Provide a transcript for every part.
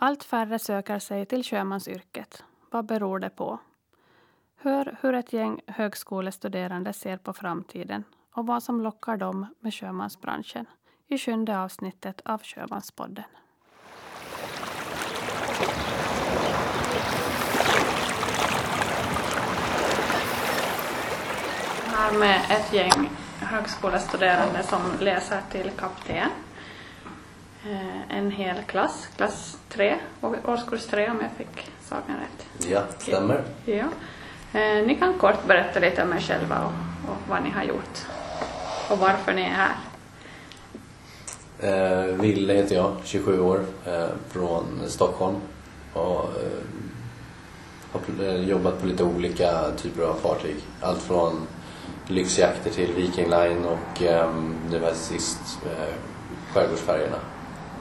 Allt färre söker sig till sjömansyrket. Vad beror det på? Hör hur ett gäng högskolestuderande ser på framtiden och vad som lockar dem med sjömansbranschen i sjunde avsnittet av Sjömanspodden. Här med ett gäng högskolestuderande som läser till kapten. Eh, en hel klass, klass 3, årskurs 3 om jag fick saken rätt. Ja, stämmer. Ja. Eh, ni kan kort berätta lite om er själva och, och vad ni har gjort och varför ni är här. Eh, Ville heter jag, 27 år, eh, från Stockholm. Och, eh, har eh, jobbat på lite olika typer av fartyg. Allt från lyxjakter till Viking Line och eh, nu var sist eh, skärgårdsfärjorna.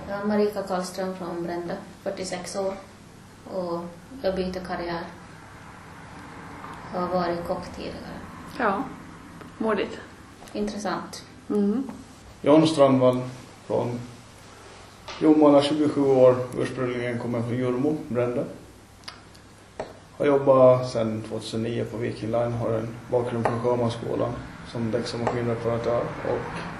Jag är Marika Karlström från Brände, 46 år. Och jag byter karriär. Jag har varit kock tidigare. Ja, modigt. Intressant. Mm. Jan Strandvall från Jomala, 27 år. Ursprungligen kommer från Jurmo, Brände. Har jobbat sedan 2009 på Viking Line. Har en bakgrund från Sjömansskolan som däcks och maskinreparatör. Och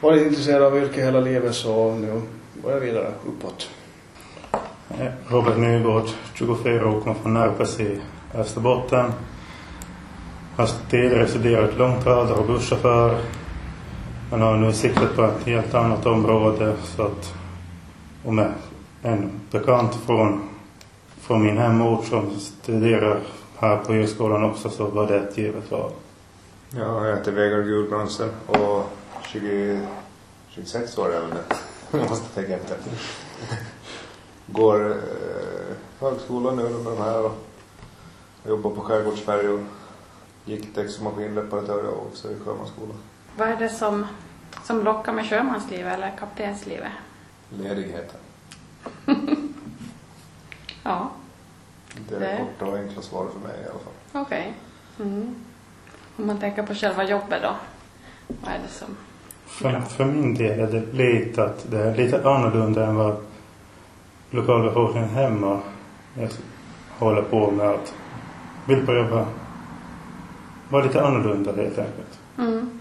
varit intresserad av yrke hela livet så nu går jag vidare uppåt. Robert Nygård, 24 år, kommer från Närpes i Österbotten. Har tidigare studerat långtradare och busschaufför. Men har nu siktat på ett helt annat område. Så att, och med en bekant från, från min hemort som studerar här på högskolan också så var det ett givet val. Ja, jag heter Vegard Gulbrandsen och 20, 26 år väl det. Jag måste tänka efter. Går eh, högskolan nu med de här och jobbar på skärgårdsfärjor. Gick däcks och maskinreparatör jag också i sjömansskolan. Vad är det som, som lockar med sjömanslivet eller kaptenslivet? Ledigheten. Ja, Det är Det- korta och enkla svaret för mig i alla fall. okej. Mm. Om man tänker på själva jobbet då? Vad är det som... För, för min del är det lite att det är lite annorlunda än vad lokalbefolkningen hemma håller på med att vill på jobba. Vara lite annorlunda helt enkelt. Mm.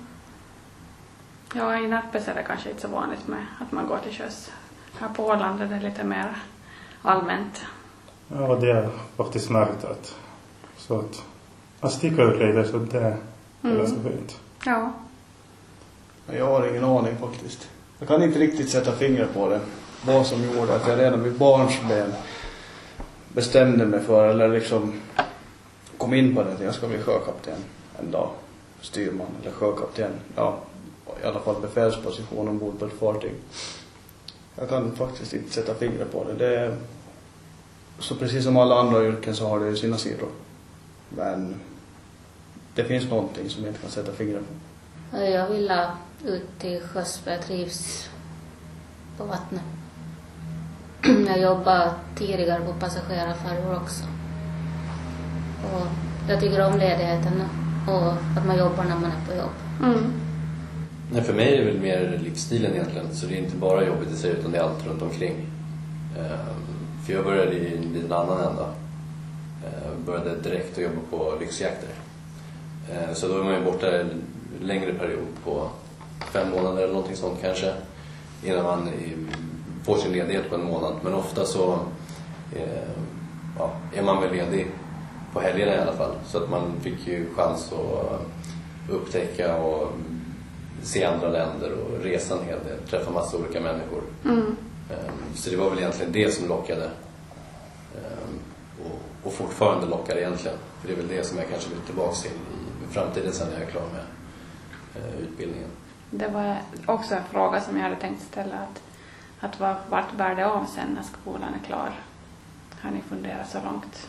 Ja, i Närpes är det kanske inte så vanligt med att man går till sjöss. Här på Åland är det lite mer allmänt. Ja, det är faktiskt märkt att så att att sticka ut lite så det är Mm. ganska fint. Ja. Jag har ingen aning faktiskt. Jag kan inte riktigt sätta fingret på det. Vad som gjorde att jag redan vid barnsben bestämde mig för, eller liksom kom in på det att jag ska bli sjökapten en dag. Styrman eller sjökapten. Ja, i alla fall befälsposition ombord på ett fartyg. Jag kan faktiskt inte sätta fingret på det. det är, så precis som alla andra yrken så har det ju sina sidor. Men det finns någonting som jag inte kan sätta fingret på. Jag vill ha ut till sjöss för jag trivs på vattnet. Jag jobbade tidigare på passagerarfärjor också. Och jag tycker om ledigheten och att man jobbar när man är på jobb. Mm. Nej, för mig är det väl mer livsstilen egentligen. Så det är inte bara jobbet i sig utan det är allt runt omkring. Ehm, För jag började i en liten annan ända. Ehm, Började direkt att jobba på lyxjakter. Ehm, Så då är man ju borta längre period på fem månader eller någonting sånt kanske. Innan man får sin ledighet på en månad. Men ofta så ehm, ja, är man väl ledig på helgerna i alla fall. Så att man fick ju chans att upptäcka och se andra länder och resa en hel del, träffa massa olika människor. Mm. Ehm, Så det var väl egentligen det som lockade. Ehm, Och, fortfarande lockar egentligen. För det är väl det som jag kanske vill tillbaka till i framtiden sen när jag är klar med eh, utbildningen. Det var också en fråga som jag hade tänkt ställa. Att, att vad, vart bär det av sen när skolan är klar? Har ni funderat så långt?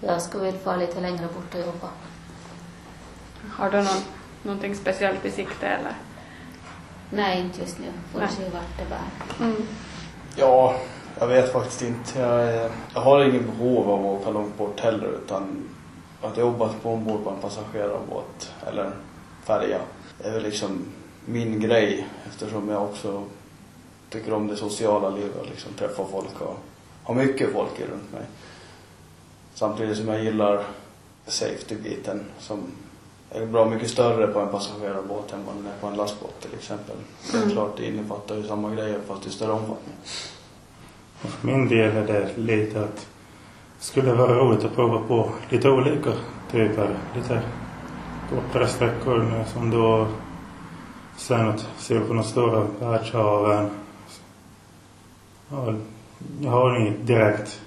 Jag ska väl få lite längre bort och jobba. Har du någon, någonting speciellt i sikte eller? Nej, inte just nu. Får Nej. se vart det bär. Mm. Ja, jag vet faktiskt inte. Jag, är- jag har ingen behov av att åka långt bort heller utan att jobba på ombord på en passagerarbåt eller färja. Det är väl liksom min grej eftersom jag också tycker om det sociala livet och liksom träffa folk och ha mycket folk runt mig. Samtidigt som jag gillar safety-biten som är bra mycket större på en passagerarbåt än vad den är på en lastbåt till exempel. Det är Mm. klart, det innefattar ju samma grejer fast i större omfattning. För min del är det lite att det skulle vara roligt att prova på lite olika typer. Lite kortare sträckor nu som då sen att se på de stora världshaven. Ja, jag har inget direkt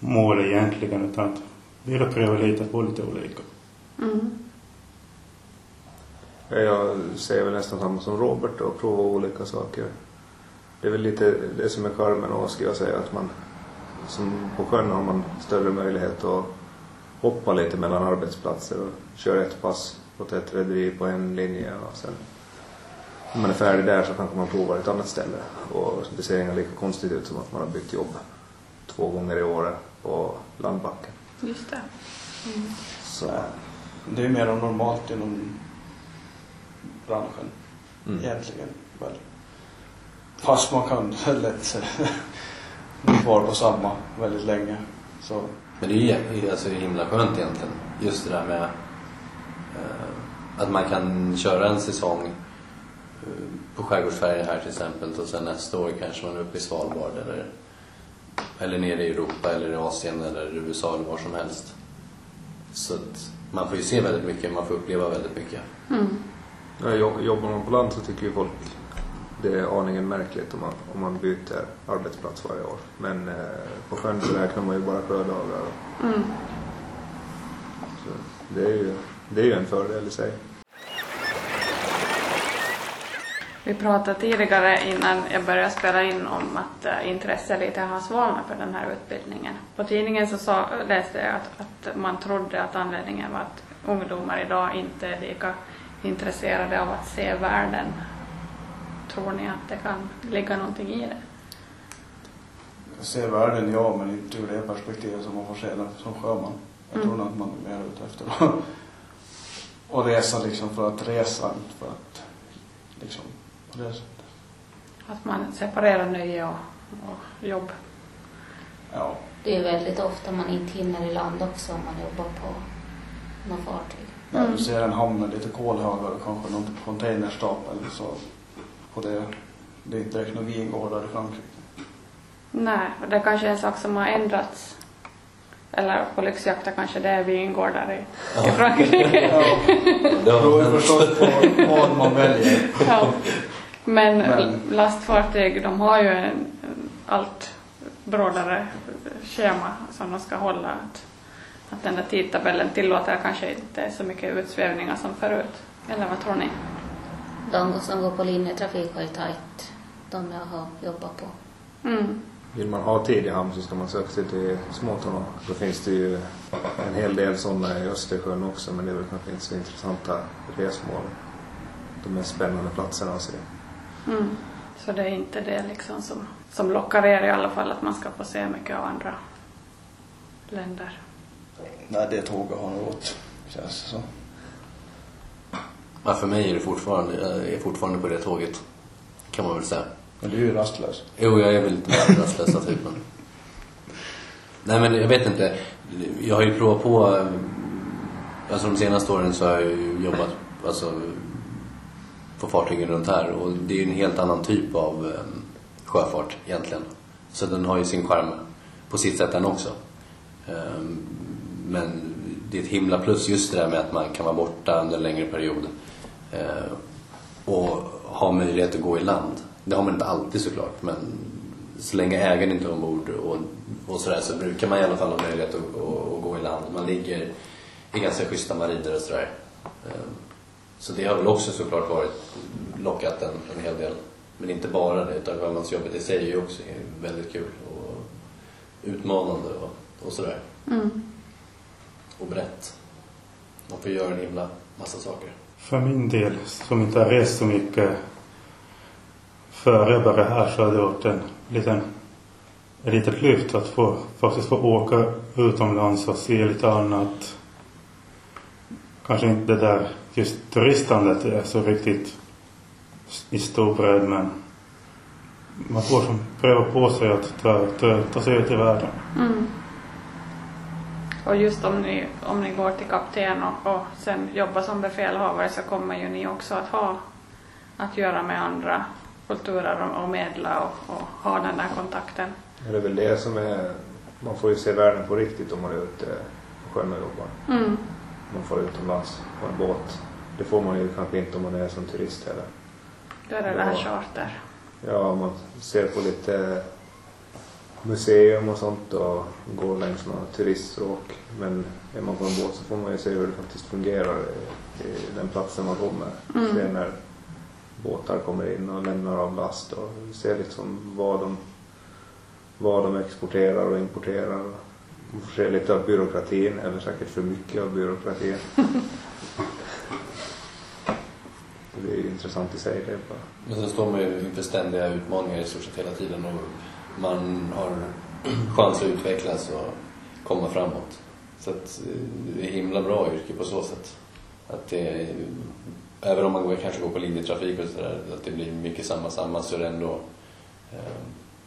mål egentligen utan att vilja pröva lite på lite olika. Mm. Ja, Jag säger väl nästan samma som Robert och prova olika saker. Det är väl lite det som är charmen och ska jag säga att man som på sjön har man större möjlighet att hoppa lite mellan arbetsplatser och köra ett pass åt ett rederi på en linje och sen när man är färdig där så kanske man provar ett annat ställe och det ser inte lika konstigt ut som att man har bytt jobb två gånger i året på landbacken. Just det. Så, Det är mer än normalt inom branschen mm. egentligen. Väl. Fast man kan lätt kvar på samma väldigt länge. Så Men det är ju alltså, himla skönt egentligen. Just det där med eh, att man kan köra en säsong eh, på skärgårdsfärjan här till exempel och sen nästa år kanske man är uppe i Svalbard eller, eller nere i Europa eller i Asien eller USA eller var som helst. Så att man får ju se väldigt mycket, man får uppleva väldigt mycket. Mm. Ja, jo- jobbar man på land så tycker ju folk det är aningen märkligt om man, om man byter arbetsplats varje år. Men eh, på sjön så räknar man ju bara sjödagar. Mm. Så det, är ju, det är ju en fördel i sig. Vi pratade tidigare innan jag började spela in om att uh, intresset lite har svalnat för den här utbildningen. På tidningen så sa, läste jag att, att man trodde att anledningen var att ungdomar idag inte är lika intresserade av att se världen. Tror ni att det kan ligga någonting i det? jag ser världen, ja, men inte ur det perspektivet som man får se den som sjöman. Jag tror Mm. nog att man är mer ute efter att och resa liksom för att resa, inte för att liksom på det sättet. Att man separerar nöje och, och jobb? Ja. Det är väldigt ofta man inte hinner i land också om man jobbar på något fartyg. När Mm. du ser en hamn med lite kolhögar och kanske någon containerstapel så på det, det är inte direkt några vingårdar i Frankrike. Nej, och det kanske är en sak som har ändrats. Eller på lyxjakter kanske det är vingårdar i, i Frankrike. Ja, det beror ju förstås på vad man väljer. ja. Men, Men- lastfartyg, de har ju en, en allt brådare schema som de ska hålla. Att, att den där tidtabellen tillåter kanske inte så mycket utsvävningar som förut. Eller vad tror ni? De som går på linjetrafik har ju tajt. De jag har jobbat på. Mm. Vill man ha tid i hamn så ska man söka sig till småtonnage. Då finns det ju en hel del sådana i Östersjön också men det är väl kanske inte så intressanta resmål. De mest spännande platserna att se. Mm. Så det är inte det liksom som, som lockar er i alla fall, att man ska få se mycket av andra länder. Nej, det tåget har nog gått, känns det som. Ja, för mig är det fortfarande, jag är fortfarande på det tåget. Kan man väl säga. Men du är ju rastlös. Jo, jag är väl lite mer rastlösa typen. Nej, men jag vet inte. Jag har ju provat på... Alltså de senaste åren så har jag ju jobbat alltså, på fartygen runt här och det är ju en helt annan typ av eh, sjöfart egentligen. Så den har ju sin charm på sitt sätt den också. Eh, Men det är ett himla plus just det där med att man kan vara borta under en längre period. Eh, och ha möjlighet att gå i land. Det har man inte alltid såklart men så länge ägaren inte är ombord och, och sådär så brukar man i alla fall ha möjlighet att, att, att gå i land. Man ligger i ganska schyssta mariner och sådär. Eh, Så det har väl också såklart varit lockat en, en hel del. Men inte bara det utan sjömansjobbet i sig är ju också väldigt kul och utmanande och, och sådär. Mm. Och brett. Man får göra en himla massa saker. För min del, som inte har rest så mycket före bara här så har det varit en liten, ett litet lyft att få, faktiskt få åka utomlands och se lite annat. Kanske inte det där just turistandet är så riktigt i stor bredd men man får som pröva på sig att ta, ta, ta sig ut i världen. Mm. Och just om ni, om ni går till kapten och, och sen jobbar som befälhavare så kommer ju ni också att ha att göra med andra kulturer och, och medla och, och ha den där kontakten. Det är väl det som är, man får ju se världen på riktigt om man är ute på sjön och jobbar. Mm. Man får utomlands på en båt. Det får man ju kanske inte om man är som turist heller. Då är det det här charter. Ja, man ser på lite museum och sånt och går längs några turiststråk. Men är man på en båt så får man ju se hur det faktiskt fungerar i, i den platsen man kommer. Mm. Se när båtar kommer in och lämnar av last och se liksom vad de, vad de exporterar och importerar. Man får se lite av byråkratin, eller säkert för mycket av byråkratin. det är ju intressant i sig det bara. Men sen står man ju inför ständiga utmaningar i stort sett hela tiden och man har chans att utvecklas och komma framåt. Så att eh, det är himla bra yrke på så sätt. Att det är, även om man går, kanske går på linjetrafik och sådär, att det blir mycket samma samma så är det ändå eh,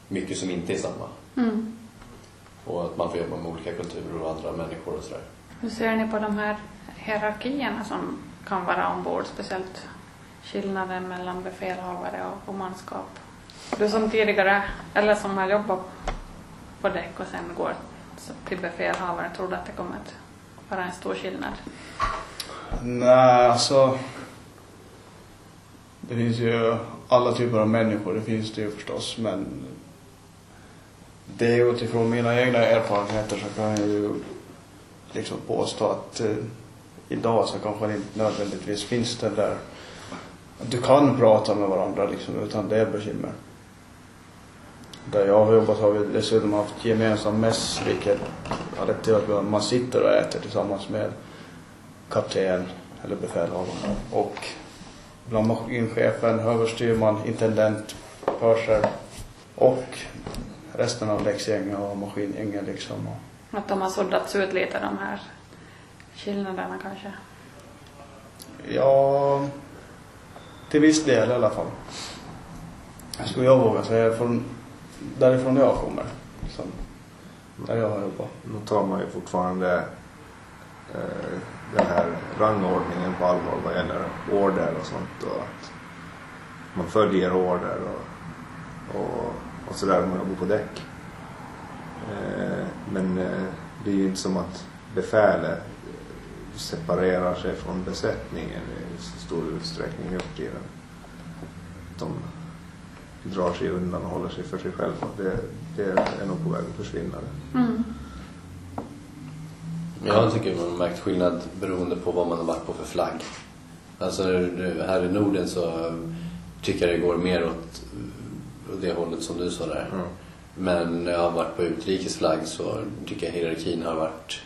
mycket som inte är samma. Mm. Och att man får jobba med olika kulturer och andra människor och sådär. Hur ser ni på de här hierarkierna som kan vara ombord, speciellt skillnaden mellan befälhavare och manskap? Du som tidigare, eller som har jobbat på däck och sen går till befälhavare, tror du att det kommer att vara en stor skillnad? Nej, alltså. Det finns ju alla typer av människor, det finns det ju förstås. Men det är utifrån mina egna erfarenheter så kan jag ju liksom påstå att eh, idag så kanske det inte nödvändigtvis finns det där att du kan prata med varandra liksom utan det är bekymmer. Där jag har jobbat har vi dessutom haft gemensam mäss vilket har lett till att man sitter och äter tillsammans med kapten eller befälhavare och bland maskinchefen, överstyrman, intendent, pörser och resten av däcksgänget och maskingänget liksom. Att de har suddats ut lite de här skillnaderna kanske? Ja, till viss del i alla fall. Skulle jag våga säga från därifrån jag kommer. Sen, där jag har jobbat. Nu tar man ju fortfarande eh, den här rangordningen på allvar vad gäller order och sånt och att man följer order och, och, och sådär om man jobbar på däck. Eh, men eh, det är ju inte som att befälet separerar sig från besättningen i så stor utsträckning nu för tiden. De drar sig undan och håller sig för sig själva. Det, det är nog på väg att försvinna. Mm. Jag tycker man har märkt skillnad beroende på vad man har varit på för flagg. Alltså här i Norden så tycker jag det går mer åt åt det hållet som du sa där. Mm. Men när jag har varit på utrikesflagg så tycker jag hierarkin har varit,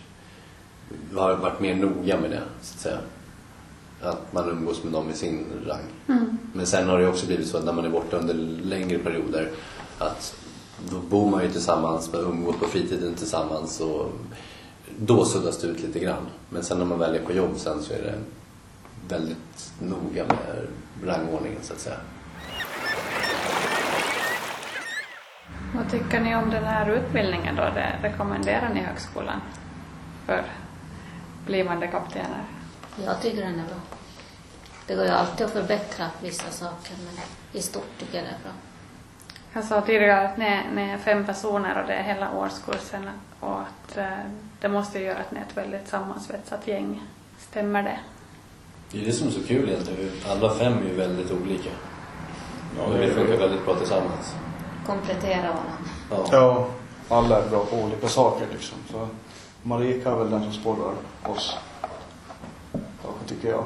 har varit mer noga med det, så att säga. Att man umgås med dem i sin rang. Mm. Men sen har det också blivit så att när man är borta under längre perioder att då bor man ju tillsammans, man umgås på fritiden tillsammans och då suddas det ut lite grann. Men sen när man väl är på jobb sen så är det väldigt noga med rangordningen så att säga. Vad tycker ni om den här utbildningen då? Det rekommenderar ni högskolan för blivande kaptener? Jag tycker den är bra. Det går ju alltid att förbättra vissa saker, men i stort tycker jag det är bra. Jag sa tidigare att ni är, ni är fem personer och det är hela årskursen och att eh, det måste ju göra att ni är ett väldigt sammansvetsat gäng. Stämmer det? Det är det som är så kul egentligen. Alla fem är ju väldigt olika. Ja, och vi funkar väldigt bra tillsammans. Komplettera varandra. Ja. Ja, alla är bra på olika saker liksom. Så Marika är väl den som sporrar oss. Kanske tycker jag.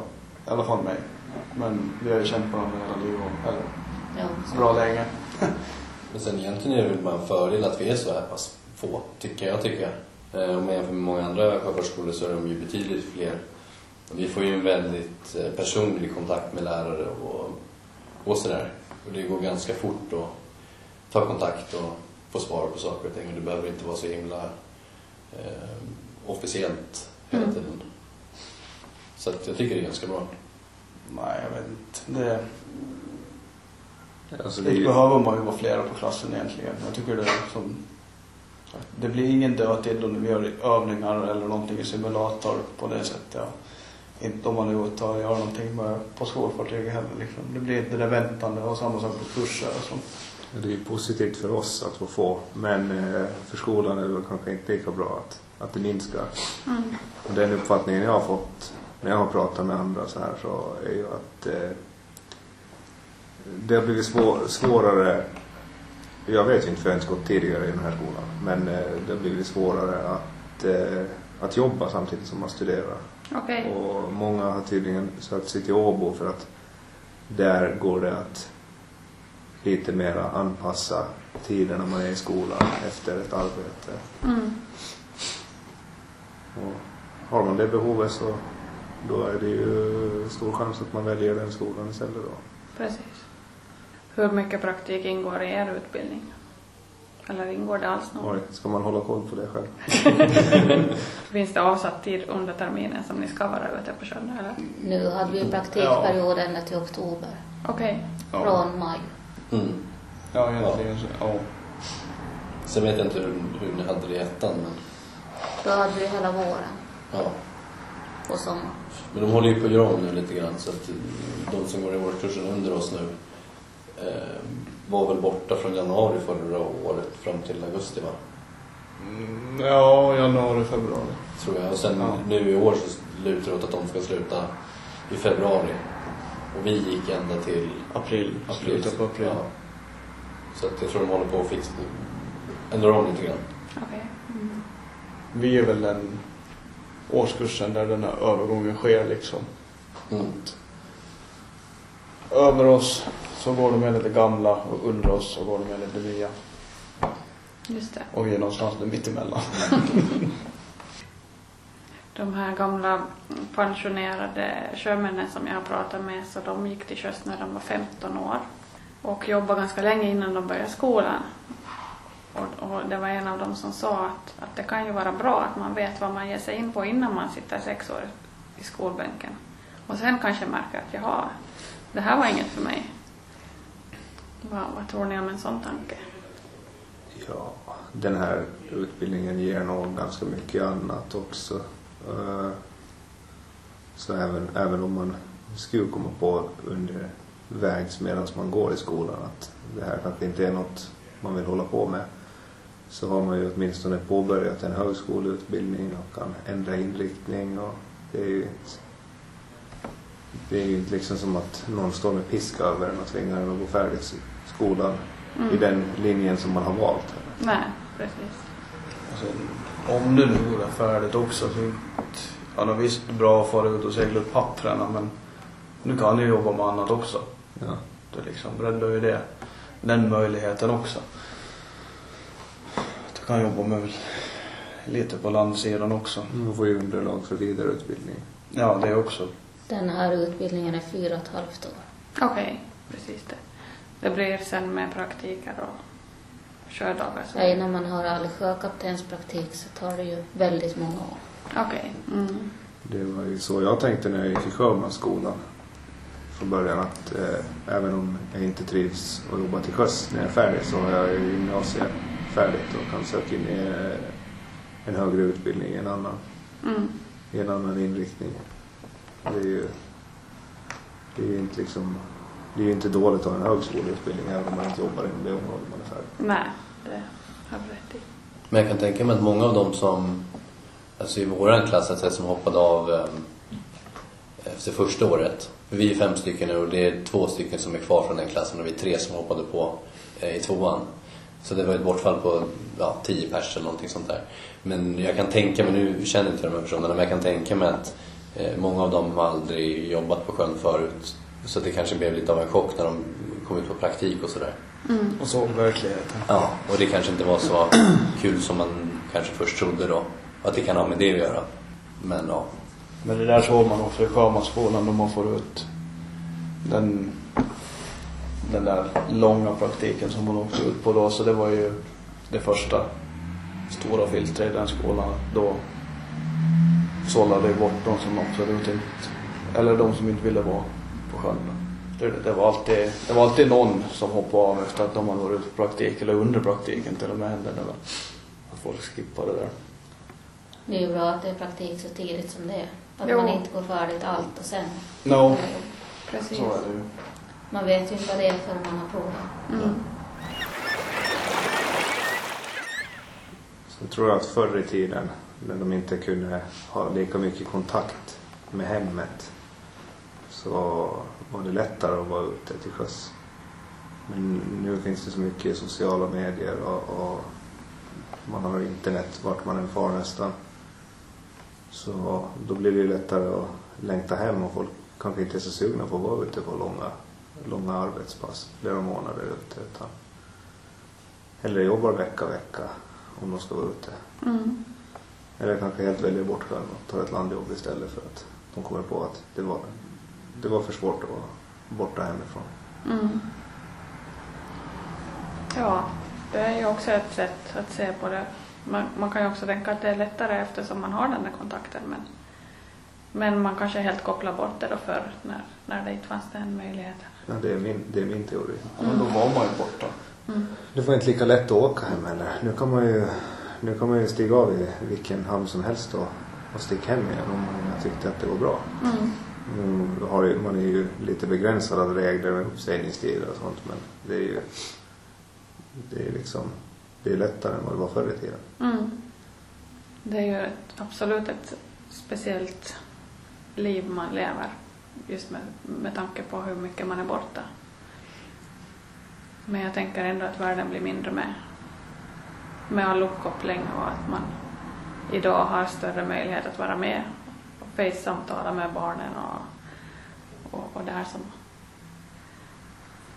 I alla fall mig. Men vi har ju känt varandra hela livet. Eller Ja, så. bra länge. Men sen egentligen är det väl bara en fördel att vi är så här pass få, tycker jag. Tycker jag. Eh, Om man jämför med många andra sjöfartsskolor så är de ju betydligt fler. Och vi får ju en väldigt eh, personlig kontakt med lärare och, och sådär. Och det går ganska fort att ta kontakt och få svar på saker och ting. Och det behöver inte vara så himla eh, officiellt hela Mm. tiden. Så att jag tycker det är ganska bra. Nej, jag vet inte. Det... Alltså det Det ju, behöver man ju vara flera på klassen egentligen. Jag tycker det är som... Det blir ingen dödtid om vi gör övningar eller någonting i simulator på det sättet. Ja. Inte om man är ute och gör någonting med, på skolfartyg heller. Liksom. Det blir inte det väntande och samma sak på kurser och sånt. det är ju positivt för oss att få få. Men eh, för skolan är det kanske inte lika bra att, att det minskar. Och den uppfattningen jag har fått när jag har pratat med andra så här så är ju att eh, det har blivit svår, svårare. Jag vet ju inte för jag har inte gått tidigare i den här skolan. Men eh, det har blivit svårare att, eh, att jobba samtidigt som man studerar. Okej. Och många har tydligen sökt sig till Åbo för att där går det att lite mera anpassa tiden när man är i skolan efter ett arbete. Mm. Och har man det behovet så då är det ju stor chans att man väljer den skolan istället då. Precis. Hur mycket praktik ingår i er utbildning? Eller ingår det alls någon? Oj, ska man hålla koll på det själv? Finns det avsatt tid under terminen som ni ska vara ute på sjön? Eller? Nu hade vi praktikperiod ända till oktober. Okej. Ja, Från maj. Mm. ja egentligen så. Ja. Sen vet jag inte hur, hur ni hade det i ettan, men Då hade vi hela våren ja. Och sommaren. Men de håller ju på att göra om nu lite grann så att de som går i årskursen under oss nu eh, var väl borta från januari förra året fram till augusti va? Mm, ja, januari, februari. Tror jag. Och sen Ja. nu i år så lutar det åt att de ska sluta i februari. Och vi gick ända till April. april. Slutet på april. Ja. Så att jag tror de håller på att fixa, ändra om lite grann. Okej. Mm. Vi är väl den årskursen där den här övergången sker liksom. Mm. Över oss så går de med det gamla och under oss så går de med det nya. Just det. Och vi är någonstans där mittemellan. De här gamla pensionerade sjömännen som jag har pratat med, så de gick till sjöss när de var 15 år och jobbade ganska länge innan de började skolan. Och, och det var en av dem som sa att, att det kan ju vara bra att man vet vad man ger sig in på innan man sitter sex år i skolbänken. Och sen kanske märker att jaha, det här var inget för mig. Vad, vad tror ni om en sån tanke? Ja, den här utbildningen ger nog ganska mycket annat också. Eh, så även, även om man skulle komma på under vägs medan man går i skolan att det här kanske inte är något man vill hålla på med så har man ju åtminstone påbörjat en högskoleutbildning och kan ändra inriktning och det är ju det är ju inte liksom som att någon står med piska över en och tvingar en att gå färdigt skolan i den linjen som man har valt. Nej, precis. Alltså, om det nu vore färdigt också så. Ja, det är visst bra att fara ut och segla upp papprena men nu kan jag jobba med annat också. Ja. Det liksom breddar ju det. Den möjligheten också. Kan jobba med lite på landsidan också. Man får ju underlag för vidareutbildning. Ja, det också. Den här utbildningen är fyra och ett halvt år. Okej, precis det. Det blir sen med praktiker och sjödagar. så- Ja, innan man har all sjökaptenspraktik så tar det ju väldigt många år. Okej. Mm. Det var ju så jag tänkte när jag gick i sjömansskolan från början att eh, även om jag inte trivs och jobbar till sjöss när jag är färdig så har jag ju gymnasiet färdigt och kan söka in i eh, en högre utbildning i en annan, Mm. i en annan inriktning. Det är ju det är ju inte liksom det är ju inte dåligt att ha en högskoleutbildning även om man inte jobbar inom det området man är färdig. Nej, det har du rätt i. Men jag kan tänka mig att många av dem som, alltså i våran klass att säga, som hoppade av eh, efter första året. För vi är fem stycken nu och det är två stycken som är kvar från den klassen och vi är tre som hoppade på eh, i tvåan. Så det var ett bortfall på ja, tio pers eller någonting sånt där. Men jag kan tänka mig, nu känner jag inte de här personerna, men jag kan tänka mig att eh, många av dem har aldrig jobbat på sjön förut. Så det kanske blev lite av en chock när de kom ut på praktik och sådär. Och så verkligheten. Ja, och det kanske inte var så kul som man kanske först trodde då. Att det kan ha med det att göra. Men ja. Men det där såg man också i sjömansskolan då man får ut den, den där långa praktiken som man åkte ut på då. Så det var ju det första stora filtret i den skolan. Då sållade det bort de som absolut inte, eller de som inte ville vara på sjön. Det, det, var alltid, det var alltid någon som hoppade av efter att de hade varit ute på praktik eller under praktiken till och med hände det väl. Att folk skippade det där. Det är ju bra att det är praktik så tidigt som det är. Att Jo. man inte går färdigt allt och sen... No, Precis. så är det ju. Man vet ju inte vad det är förrän man har provat. Mm. Så tror jag att förr i tiden när de inte kunde ha lika mycket kontakt med hemmet så var det lättare att vara ute till sjöss. Men nu finns det så mycket sociala medier och, och man har internet vart man än far nästan. Så då blir det ju lättare att längta hem och folk kanske inte är så sugna på att vara ute på långa, långa arbetspass, flera månader ute. Utan hellre jobbar vecka vecka om de ska vara ute. Mm. Eller kanske helt väljer bort sjön och tar ett landjobb istället för att de kommer på att det var, det var för svårt att vara borta hemifrån. Mm. Ja, det är ju också ett sätt att se på det. Man, man kan ju också tänka att det är lättare eftersom man har den där kontakten men, men man kanske helt kopplar bort det då förr när, när det inte fanns den möjligheten. Ja, det, är min, det är min teori. Ja, men då var man ju borta. Mm. Det var inte lika lätt att åka hem heller. Nu kan man ju, nu kan man ju stiga av i vilken hamn som helst och, och sticka hem igen om man tyckte att det var bra. Mm. Nu har ju, man är ju lite begränsad av regler med uppsägningstider och sånt men det är ju det är liksom det är lättare än vad det var förr i tiden. Mm. Det är ju ett, absolut ett speciellt liv man lever just med, med tanke på hur mycket man är borta. Men jag tänker ändå att världen blir mindre med, med all uppkoppling och att man idag har större möjlighet att vara med och face-samtala med barnen och, och, och det här som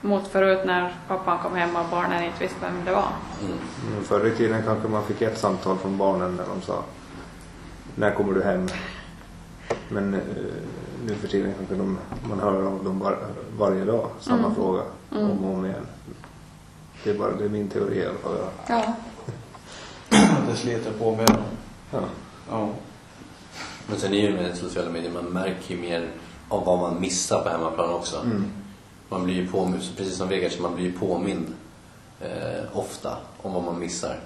mot förut när pappan kom hem och barnen inte visste vem det var. Mm. mm. Förr i tiden kanske man fick ett samtal från barnen när de sa När kommer du hem? Men eh, nu för tiden kanske de, man hör av dem var, varje dag, samma Mm. fråga Mm. om och om igen. Det är bara det är min teori i alla fall. Ja. Det sliter på med dem. Ja. Ja. Men sen är ju med sociala medier, man märker ju mer av vad man missar på hemmaplan också. Mm. Man blir ju påmind, precis som Vegard man blir ju påmind eh, ofta om vad man missar.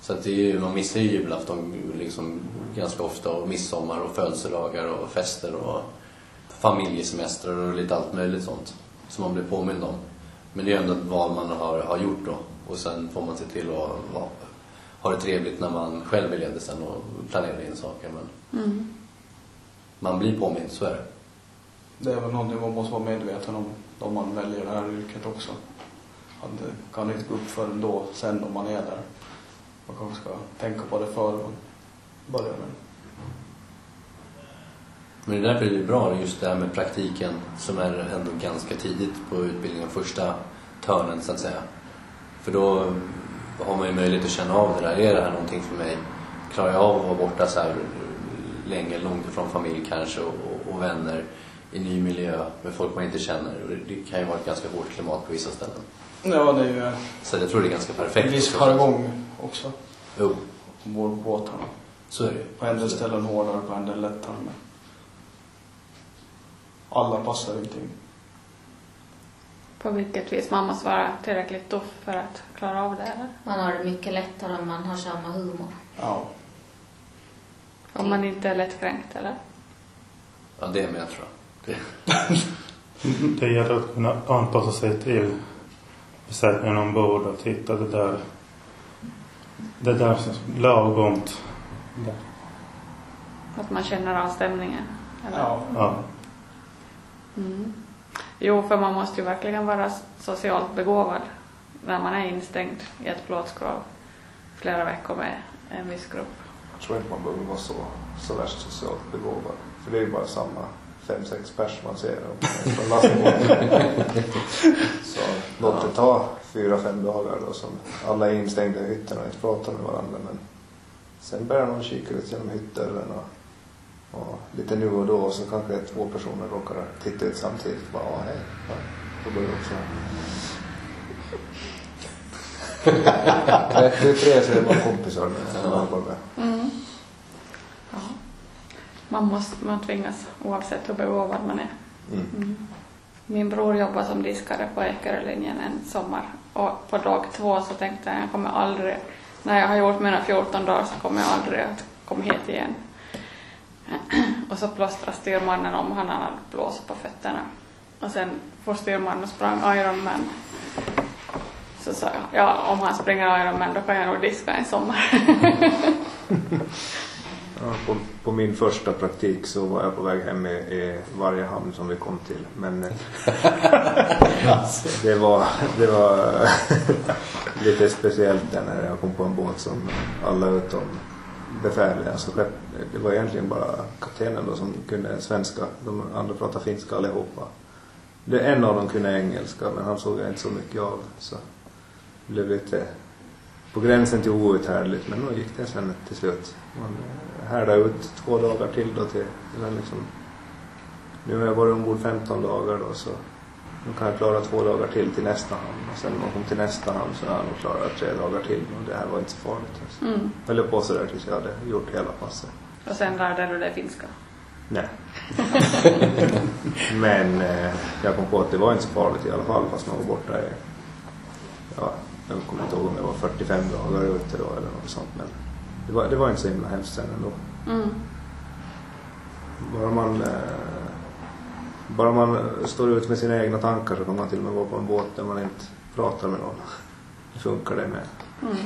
Så att det är ju, man missar ju julafton liksom ganska ofta och midsommar och födelsedagar och fester och familjesemestrar och lite allt möjligt sånt som man blir påmind om. Men det är ju ändå ett val man har, har gjort då och sen får man se till att vara, ha det trevligt när man själv är ledig sen och planera in saker. Men Mm. man blir påmind, så är det. Det är väl någonting man måste vara medveten om om man väljer det här yrket också. Att det kan inte gå upp förrän då, sen om man är där. Man kanske ska tänka på det före man börjar med Men det är därför det är bra just det här med praktiken som är ändå ganska tidigt på utbildningen, första törnen så att säga. För då har man ju möjlighet att känna av det där. Är det här någonting för mig? Klarar jag av att vara borta så här länge, långt ifrån familj kanske och, och, och vänner i ny miljö med folk man inte känner. Och det, det kan ju vara ett ganska hårt klimat på vissa ställen. Ja, det är ju Så jag tror det är ganska perfekt. en viss jargong också. Jo, Ombord på båtarna. så är det. På en del ställen hårdare, på en del lättare. Men alla passar inte in. På vilket vis man måste vara tillräckligt tuff för att klara av det eller? Man har det mycket lättare om man har samma humor. Ja. Om man inte är lättkränkt eller? Ja, det är med tror jag. Det, Det gäller att kunna anpassa sig till besättningen ombord och hitta det där det där som lagomt. Där. Att man känner av stämningen? Eller? Ja. Ja. Mm. Jo, för man måste ju verkligen vara socialt begåvad när man är instängd i ett plåtskrov flera veckor med en viss grupp. Jag tror inte man behöver vara så, så värst socialt begåvad. För det är ju bara samma fem, sex pers man ser från lastbåten. så låt det ta fyra, fem dagar då som alla är instängda i hytten och inte pratar med varandra. Men sen börjar någon kika ut genom hyttdörren och, och lite nu och då och så kanske två personer råkar titta ut samtidigt och bara ja, hej. Ja, då börjar också 33 så är det bara kompisar med. som man jobbar med. Mm. Man, måste, man tvingas oavsett hur begåvad man är. Mm. Mm. Min bror jobbade som diskare på Ekerölinjen en sommar och på dag två så tänkte jag jag kommer aldrig, när jag har gjort mina 14 dagar så kommer jag aldrig att komma hit igen. Och så plåstrade styrmannen om han hade blåst på fötterna. Och sen får styrmannen och sprang Ironman. Så sa jag, ja om han springer Ironman då kan jag nog diska en sommar. Ja, på, på min första praktik så var jag på väg hem i, i varje hamn som vi kom till. Men eh, det var, det var lite speciellt där när jag kom på en båt som alla utom befälet, alltså det var egentligen bara kaptenen då som kunde svenska. De andra pratade finska allihopa. Det, en av dem kunde engelska men han såg jag inte så mycket av. Så det blev lite på gränsen till outhärdligt men då gick det sen till slut. Man härdade ut två dagar till då till, eller liksom, nu har jag varit ombord 15 dagar då så nu kan jag klara två dagar till till nästa hamn och sen när man kom till nästa hamn så har jag nog klarat tre dagar till och det här var inte så farligt. Alltså. Mm. Jag höll på sådär tills jag hade gjort hela passet. Och sen lärde du dig finska. Nej. Men eh, jag kom på att det var inte så farligt i alla fall fast man var borta i, ja, jag kommer inte ihåg om det var 45 dagar ute då eller något sånt men det var, det var inte så himla hemskt sen ändå. Mm. Bara man, eh, bara man står ut med sina egna tankar så kan man till och med vara på en båt där man inte pratar med någon. Det funkar det med. Mm.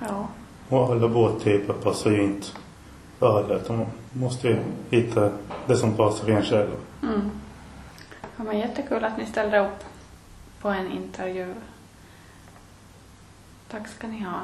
Ja. Och alla båttyper passar ju inte för alla. utan Man måste ju hitta det som passar en själv. Mm. Ja, men jättekul att ni ställde upp på en intervju. Tack ska ni ha.